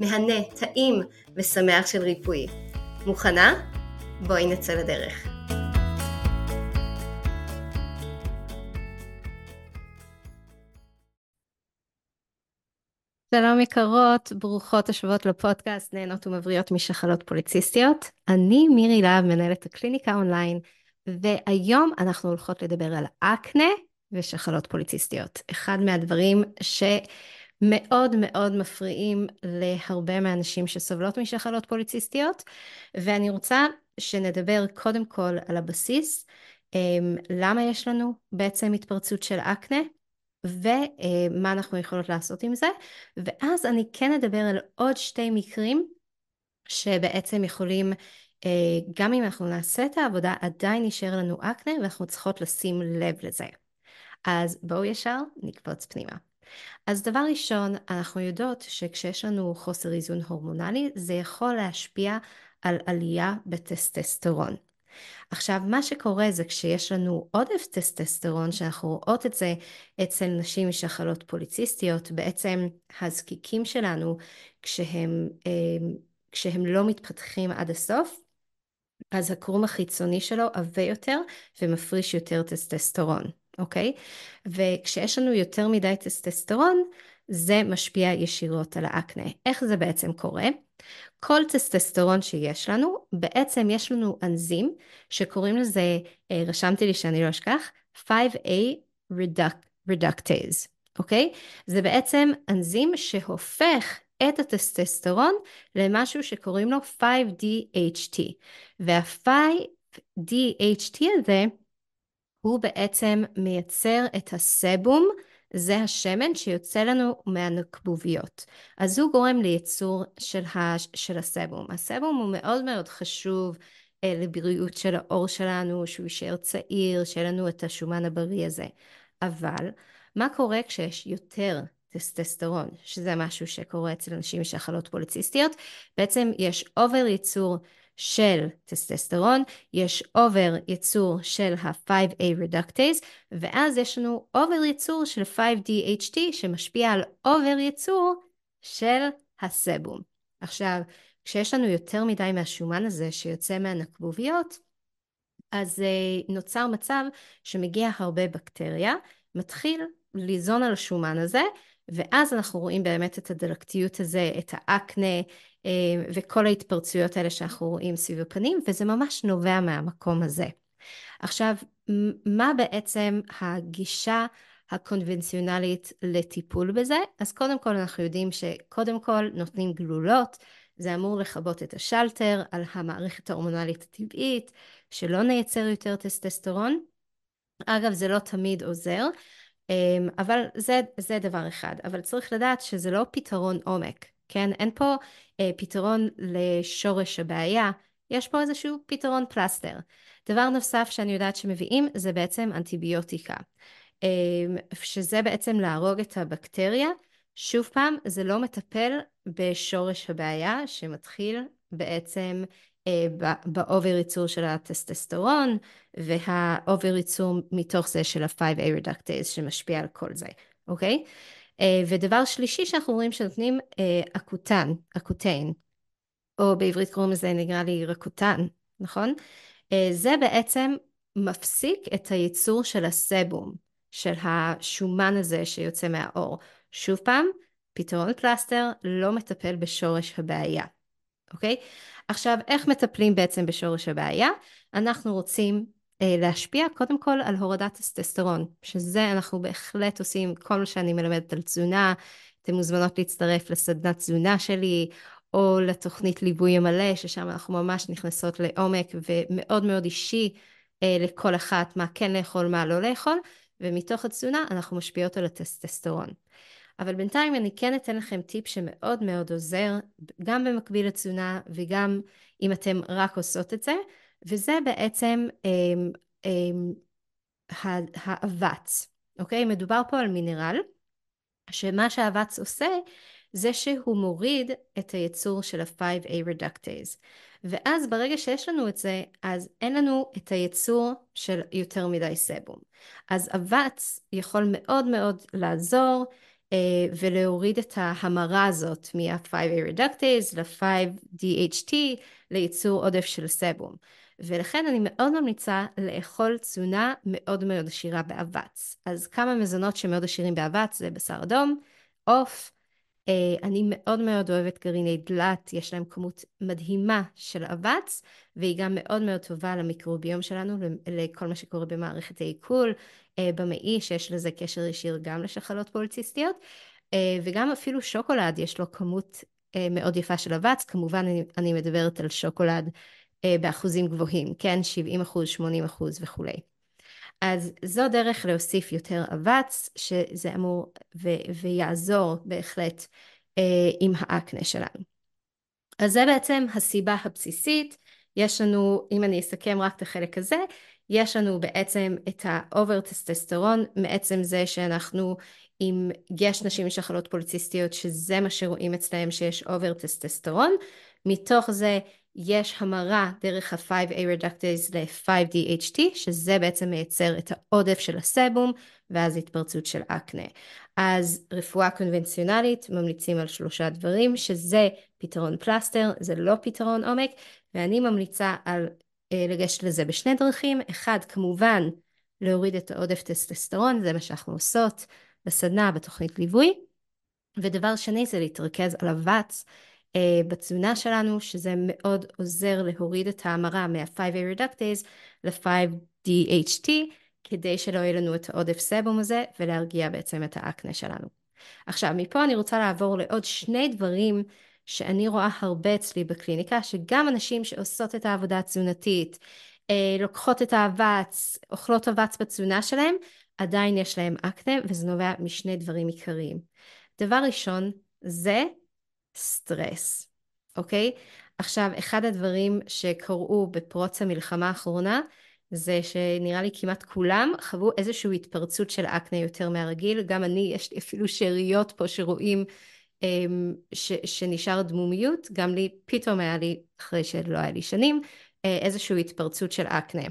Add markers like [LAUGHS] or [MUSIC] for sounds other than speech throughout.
מהנה, טעים ושמח של ריפוי. מוכנה? בואי נצא לדרך. שלום יקרות, ברוכות השבועות לפודקאסט נהנות ומבריות משחלות פוליציסטיות. אני מירי להב, מנהלת הקליניקה אונליין, והיום אנחנו הולכות לדבר על אקנה ושחלות פוליציסטיות. אחד מהדברים ש... מאוד מאוד מפריעים להרבה מהנשים שסובלות משחלות פוליציסטיות, ואני רוצה שנדבר קודם כל על הבסיס, אמ, למה יש לנו בעצם התפרצות של אקנה, ומה אנחנו יכולות לעשות עם זה, ואז אני כן אדבר על עוד שתי מקרים שבעצם יכולים, אה, גם אם אנחנו נעשה את העבודה, עדיין יישאר לנו אקנה ואנחנו צריכות לשים לב לזה. אז בואו ישר נקפוץ פנימה. אז דבר ראשון, אנחנו יודעות שכשיש לנו חוסר איזון הורמונלי, זה יכול להשפיע על עלייה בטסטסטרון. עכשיו, מה שקורה זה כשיש לנו עודף טסטסטרון, שאנחנו רואות את זה אצל נשים שחלות פוליציסטיות, בעצם הזקיקים שלנו, כשהם, אה, כשהם לא מתפתחים עד הסוף, אז הקרום החיצוני שלו עבה יותר ומפריש יותר טסטסטרון. אוקיי? וכשיש לנו יותר מדי טסטסטרון, זה משפיע ישירות על האקנה. איך זה בעצם קורה? כל טסטסטרון שיש לנו, בעצם יש לנו אנזים שקוראים לזה, אה, רשמתי לי שאני לא אשכח, 5A reductase, אוקיי? זה בעצם אנזים שהופך את הטסטסטרון למשהו שקוראים לו 5DHT. וה-5DHT הזה הוא בעצם מייצר את הסבום, זה השמן שיוצא לנו מהנקבוביות. אז הוא גורם לייצור של, הש... של הסבום. הסבום הוא מאוד מאוד חשוב אה, לבריאות של העור שלנו, שהוא יישאר צעיר, שיהיה לנו את השומן הבריא הזה. אבל מה קורה כשיש יותר טסטוסטרון, שזה משהו שקורה אצל אנשים עם שחלות פוליציסטיות? בעצם יש over ייצור של טסטוסטרון, יש over ייצור של ה-5A reductase, ואז יש לנו over ייצור של 5DHT שמשפיע על over ייצור של הסבום. עכשיו, כשיש לנו יותר מדי מהשומן הזה שיוצא מהנקבוביות, אז uh, נוצר מצב שמגיע הרבה בקטריה, מתחיל ליזון על השומן הזה, ואז אנחנו רואים באמת את הדלקתיות הזה, את האקנה, אה, וכל ההתפרצויות האלה שאנחנו רואים סביב הפנים, וזה ממש נובע מהמקום הזה. עכשיו, מה בעצם הגישה הקונבנציונלית לטיפול בזה? אז קודם כל אנחנו יודעים שקודם כל נותנים גלולות, זה אמור לכבות את השלטר על המערכת ההורמונלית הטבעית, שלא נייצר יותר טסטסטרון. אגב, זה לא תמיד עוזר, אבל זה, זה דבר אחד. אבל צריך לדעת שזה לא פתרון עומק. כן? אין פה אה, פתרון לשורש הבעיה, יש פה איזשהו פתרון פלסטר. דבר נוסף שאני יודעת שמביאים זה בעצם אנטיביוטיקה, אה, שזה בעצם להרוג את הבקטריה. שוב פעם, זה לא מטפל בשורש הבעיה שמתחיל בעצם ב over ייצור של הטסטוסטרון וה over ייצור מתוך זה של ה-5A reductase שמשפיע על כל זה, אוקיי? אה, ודבר שלישי שאנחנו רואים שנותנים אה, אקוטן, אקוטיין, או בעברית קוראים לזה נראה לי רקוטן, נכון? אה, זה בעצם מפסיק את הייצור של הסבום, של השומן הזה שיוצא מהאור. שוב פעם, פתרון פלסטר לא מטפל בשורש הבעיה, אוקיי? עכשיו, איך מטפלים בעצם בשורש הבעיה? אנחנו רוצים אה, להשפיע קודם כל על הורדת טסטסטרון, שזה אנחנו בהחלט עושים כל מה שאני מלמדת על תזונה, אתן מוזמנות להצטרף לסדנת תזונה שלי, או לתוכנית ליווי המלא, ששם אנחנו ממש נכנסות לעומק ומאוד מאוד אישי אה, לכל אחת, מה כן לאכול, מה לא לאכול, ומתוך התזונה אנחנו משפיעות על הטסטסטרון. אבל בינתיים אני כן אתן לכם טיפ שמאוד מאוד עוזר, גם במקביל לתזונה וגם אם אתם רק עושות את זה, וזה בעצם אמ, אמ, האבץ, אוקיי? מדובר פה על מינרל, שמה שהאבץ עושה זה שהוא מוריד את הייצור של ה-5A reductase. ואז ברגע שיש לנו את זה, אז אין לנו את הייצור של יותר מדי סבום. אז אבץ יכול מאוד מאוד לעזור ולהוריד את ההמרה הזאת מה-5A reductase ל-5DHT לייצור עודף של סבום. ולכן אני מאוד ממליצה לאכול תזונה מאוד מאוד עשירה באבץ. אז כמה מזונות שמאוד עשירים באבץ זה בשר אדום, עוף, אה, אני מאוד מאוד אוהבת גרעיני דלת, יש להם כמות מדהימה של אבץ, והיא גם מאוד מאוד טובה למיקרוביום שלנו, לכל מה שקורה במערכת העיכול, אה, במעי, שיש לזה קשר ישיר גם לשחלות פוליציסטיות, אה, וגם אפילו שוקולד, יש לו כמות מאוד יפה של אבץ, כמובן אני מדברת על שוקולד באחוזים גבוהים, כן? 70 אחוז, 80 אחוז וכולי. אז זו דרך להוסיף יותר אבץ, שזה אמור ו- ויעזור בהחלט אה, עם האקנה שלנו. אז זה בעצם הסיבה הבסיסית. יש לנו, אם אני אסכם רק את החלק הזה, יש לנו בעצם את ה over טסטסטרון מעצם זה שאנחנו, אם יש נשים עם שחלות פוליציסטיות שזה מה שרואים אצלהם שיש over טסטסטרון, מתוך זה יש המרה דרך ה-5A reductase ל-5DHT, שזה בעצם מייצר את העודף של הסבום, ואז התפרצות של אקנה. אז רפואה קונבנציונלית ממליצים על שלושה דברים, שזה פתרון פלסטר, זה לא פתרון עומק, ואני ממליצה על אה, לגשת לזה בשני דרכים. אחד, כמובן, להוריד את העודף טסטסטרון, זה מה שאנחנו עושות בסדנה, בתוכנית ליווי. ודבר שני זה להתרכז על הוואטס. אה, בתזונה שלנו, שזה מאוד עוזר להוריד את ההמרה מה-5A reductase ל-5DHT, כדי שלא יהיה לנו את העודף סבום הזה, ולהרגיע בעצם את האקנה שלנו. עכשיו, מפה אני רוצה לעבור לעוד שני דברים שאני רואה הרבה אצלי בקליניקה, שגם אנשים שעושות את העבודה התזונתית, אה, לוקחות את האבץ, אוכלות אבץ בתזונה שלהם, עדיין יש להם אקנה, וזה נובע משני דברים עיקריים. דבר ראשון, זה סטרס, אוקיי? עכשיו, אחד הדברים שקרו בפרוץ המלחמה האחרונה, זה שנראה לי כמעט כולם חוו איזושהי התפרצות של אקנה יותר מהרגיל, גם אני, יש לי אפילו שאריות פה שרואים אמ, ש, שנשאר דמומיות, גם לי פתאום היה לי, אחרי שלא היה לי שנים, אה, איזושהי התפרצות של אקנה.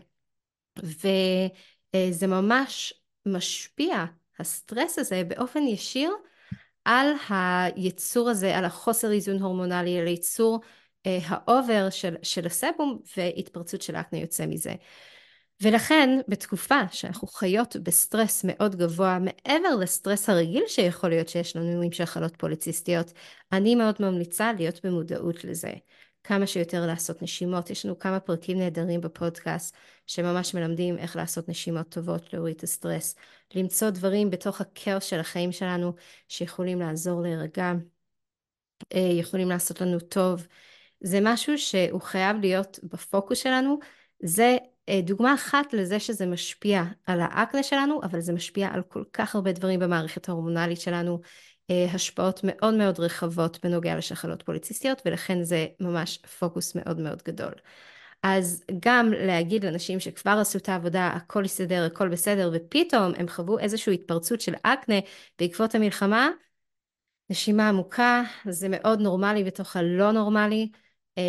וזה ממש משפיע, הסטרס הזה, באופן ישיר על היצור הזה, על החוסר איזון הורמונלי, על היצור אה, ה over של, של הסבום והתפרצות של אקנה יוצא מזה. ולכן בתקופה שאנחנו חיות בסטרס מאוד גבוה מעבר לסטרס הרגיל שיכול להיות שיש לנו עם שחלות פוליציסטיות, אני מאוד ממליצה להיות במודעות לזה. כמה שיותר לעשות נשימות. יש לנו כמה פרקים נהדרים בפודקאסט שממש מלמדים איך לעשות נשימות טובות, להוריד את הסטרס, למצוא דברים בתוך הכאוס של החיים שלנו שיכולים לעזור להירגע, אה, יכולים לעשות לנו טוב. זה משהו שהוא חייב להיות בפוקוס שלנו. זה אה, דוגמה אחת לזה שזה משפיע על האקנה שלנו, אבל זה משפיע על כל כך הרבה דברים במערכת ההורמונלית שלנו, השפעות מאוד מאוד רחבות בנוגע לשחלות פוליציסטיות ולכן זה ממש פוקוס מאוד מאוד גדול. אז גם להגיד לאנשים שכבר עשו את העבודה, הכל יסתדר, הכל בסדר, ופתאום הם חוו איזושהי התפרצות של אקנה בעקבות המלחמה, נשימה עמוקה, זה מאוד נורמלי בתוך הלא נורמלי. אה,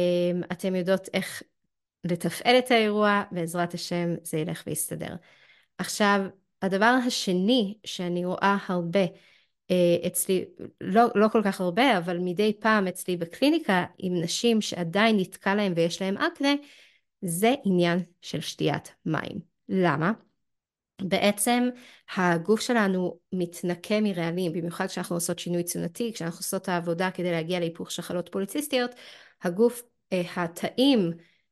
אתם יודעות איך לתפעל את האירוע, בעזרת השם זה ילך ויסתדר. עכשיו, הדבר השני שאני רואה הרבה אה, אצלי, לא, לא כל כך הרבה, אבל מדי פעם אצלי בקליניקה עם נשים שעדיין נתקע להם ויש להם אקנה, זה עניין של שתיית מים. למה? בעצם הגוף שלנו מתנקה מרעלים, במיוחד כשאנחנו עושות שינוי תזונתי, כשאנחנו עושות את העבודה כדי להגיע להיפוך שחלות פוליציסטיות, הגוף, אה, התאים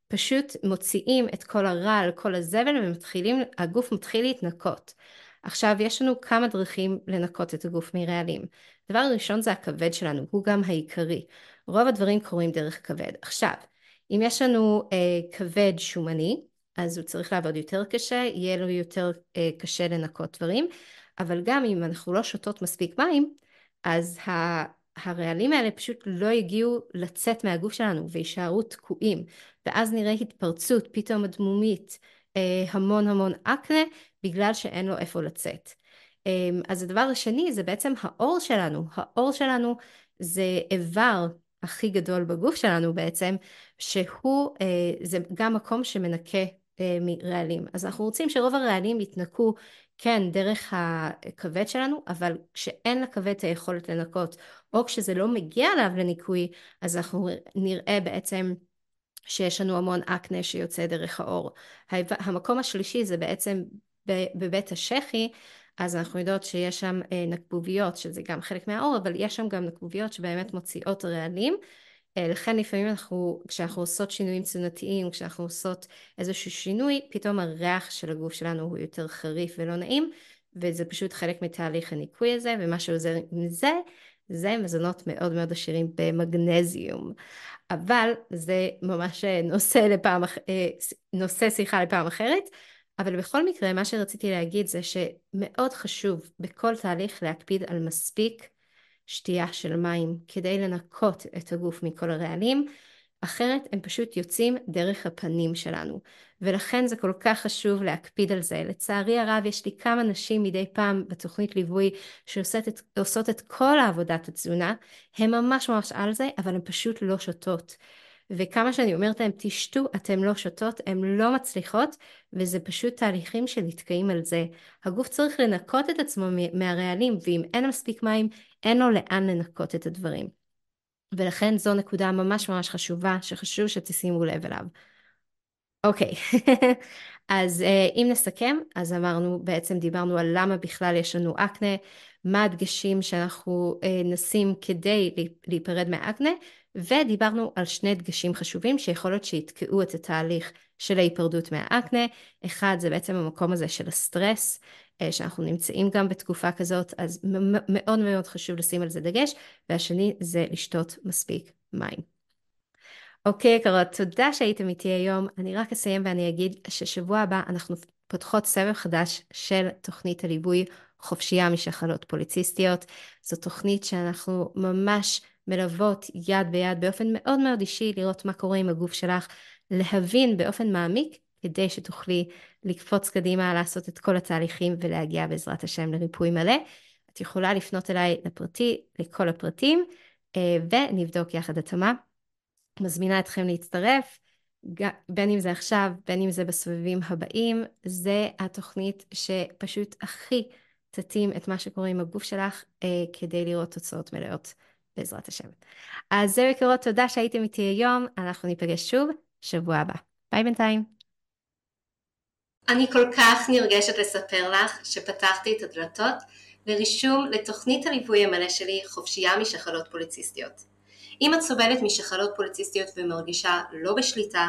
פשוט מוציאים את כל הרעל, כל הזבל, ומתחילים, הגוף מתחיל להתנקות. עכשיו, יש לנו כמה דרכים לנקות את הגוף מרעלים. דבר ראשון זה הכבד שלנו, הוא גם העיקרי. רוב הדברים קורים דרך הכבד. עכשיו, אם יש לנו אה, כבד שומני, אז הוא צריך לעבוד יותר קשה, יהיה לו יותר אה, קשה לנקות דברים, אבל גם אם אנחנו לא שותות מספיק מים, אז הרעלים האלה פשוט לא יגיעו לצאת מהגוף שלנו ויישארו תקועים, ואז נראה התפרצות פתאום אדמומית, המון המון אקנה, בגלל שאין לו איפה לצאת. אה, אז הדבר השני זה בעצם האור שלנו, האור שלנו זה איבר הכי גדול בגוף שלנו בעצם, שהוא, אה, זה גם מקום שמנקה אה, מרעלים. אז אנחנו רוצים שרוב הרעלים יתנקו, כן, דרך הכבד שלנו, אבל כשאין לכבד את היכולת לנקות, או כשזה לא מגיע אליו לניקוי, אז אנחנו נראה בעצם שיש לנו המון אקנה שיוצא דרך האור. המקום השלישי זה בעצם בבית השחי, אז אנחנו יודעות שיש שם אה, נקבוביות, שזה גם חלק מהאור, אבל יש שם גם נקבוביות שבאמת מוציאות רעלים. אה, לכן לפעמים אנחנו, כשאנחנו עושות שינויים תזונתיים, כשאנחנו עושות איזשהו שינוי, פתאום הריח של הגוף שלנו הוא יותר חריף ולא נעים, וזה פשוט חלק מתהליך הניקוי הזה, ומה שעוזר עם זה, זה מזונות מאוד מאוד עשירים במגנזיום. אבל זה ממש אה, נושא, לפעם, נושא שיחה לפעם אחרת. אבל בכל מקרה, מה שרציתי להגיד זה שמאוד חשוב בכל תהליך להקפיד על מספיק שתייה של מים כדי לנקות את הגוף מכל הרעלים, אחרת הם פשוט יוצאים דרך הפנים שלנו. ולכן זה כל כך חשוב להקפיד על זה. לצערי הרב יש לי כמה נשים מדי פעם בתוכנית ליווי שעושות את, את כל העבודת התזונה, הן ממש ממש על זה, אבל הן פשוט לא שותות. וכמה שאני אומרת להם תשתו, אתן לא שותות, הן לא מצליחות, וזה פשוט תהליכים שנתקעים על זה. הגוף צריך לנקות את עצמו מהרעלים, ואם אין מספיק מים, אין לו לאן לנקות את הדברים. ולכן זו נקודה ממש ממש חשובה, שחשוב שתשימו לב אליו. אוקיי, [LAUGHS] אז uh, אם נסכם, אז אמרנו, בעצם דיברנו על למה בכלל יש לנו אקנה, מה הדגשים שאנחנו uh, נשים כדי להיפרד מהאקנה, ודיברנו על שני דגשים חשובים שיכול להיות שיתקעו את התהליך של ההיפרדות מהאקנה. אחד זה בעצם המקום הזה של הסטרס, אה, שאנחנו נמצאים גם בתקופה כזאת, אז מאוד מאוד חשוב לשים על זה דגש, והשני זה לשתות מספיק מים. אוקיי, יקרות, תודה שהייתם איתי היום. אני רק אסיים ואני אגיד ששבוע הבא אנחנו פותחות סבב חדש של תוכנית הליווי חופשייה משחלות פוליציסטיות. זו תוכנית שאנחנו ממש מלוות יד ביד באופן מאוד מאוד אישי, לראות מה קורה עם הגוף שלך, להבין באופן מעמיק כדי שתוכלי לקפוץ קדימה, לעשות את כל התהליכים ולהגיע בעזרת השם לריפוי מלא. את יכולה לפנות אליי לפרטי, לכל הפרטים, אה, ונבדוק יחד התאמה. מזמינה אתכם להצטרף, בין אם זה עכשיו, בין אם זה בסבבים הבאים, זה התוכנית שפשוט הכי תתאים את מה שקורה עם הגוף שלך אה, כדי לראות תוצאות מלאות. בעזרת השם. אז זהו יקרות, תודה שהייתם איתי היום, אנחנו ניפגש שוב שבוע הבא. ביי בינתיים. אני כל כך נרגשת לספר לך שפתחתי את הדלתות לרישום לתוכנית הליווי המלא שלי חופשייה משחלות פוליציסטיות. אם את סובלת משחלות פוליציסטיות ומרגישה לא בשליטה,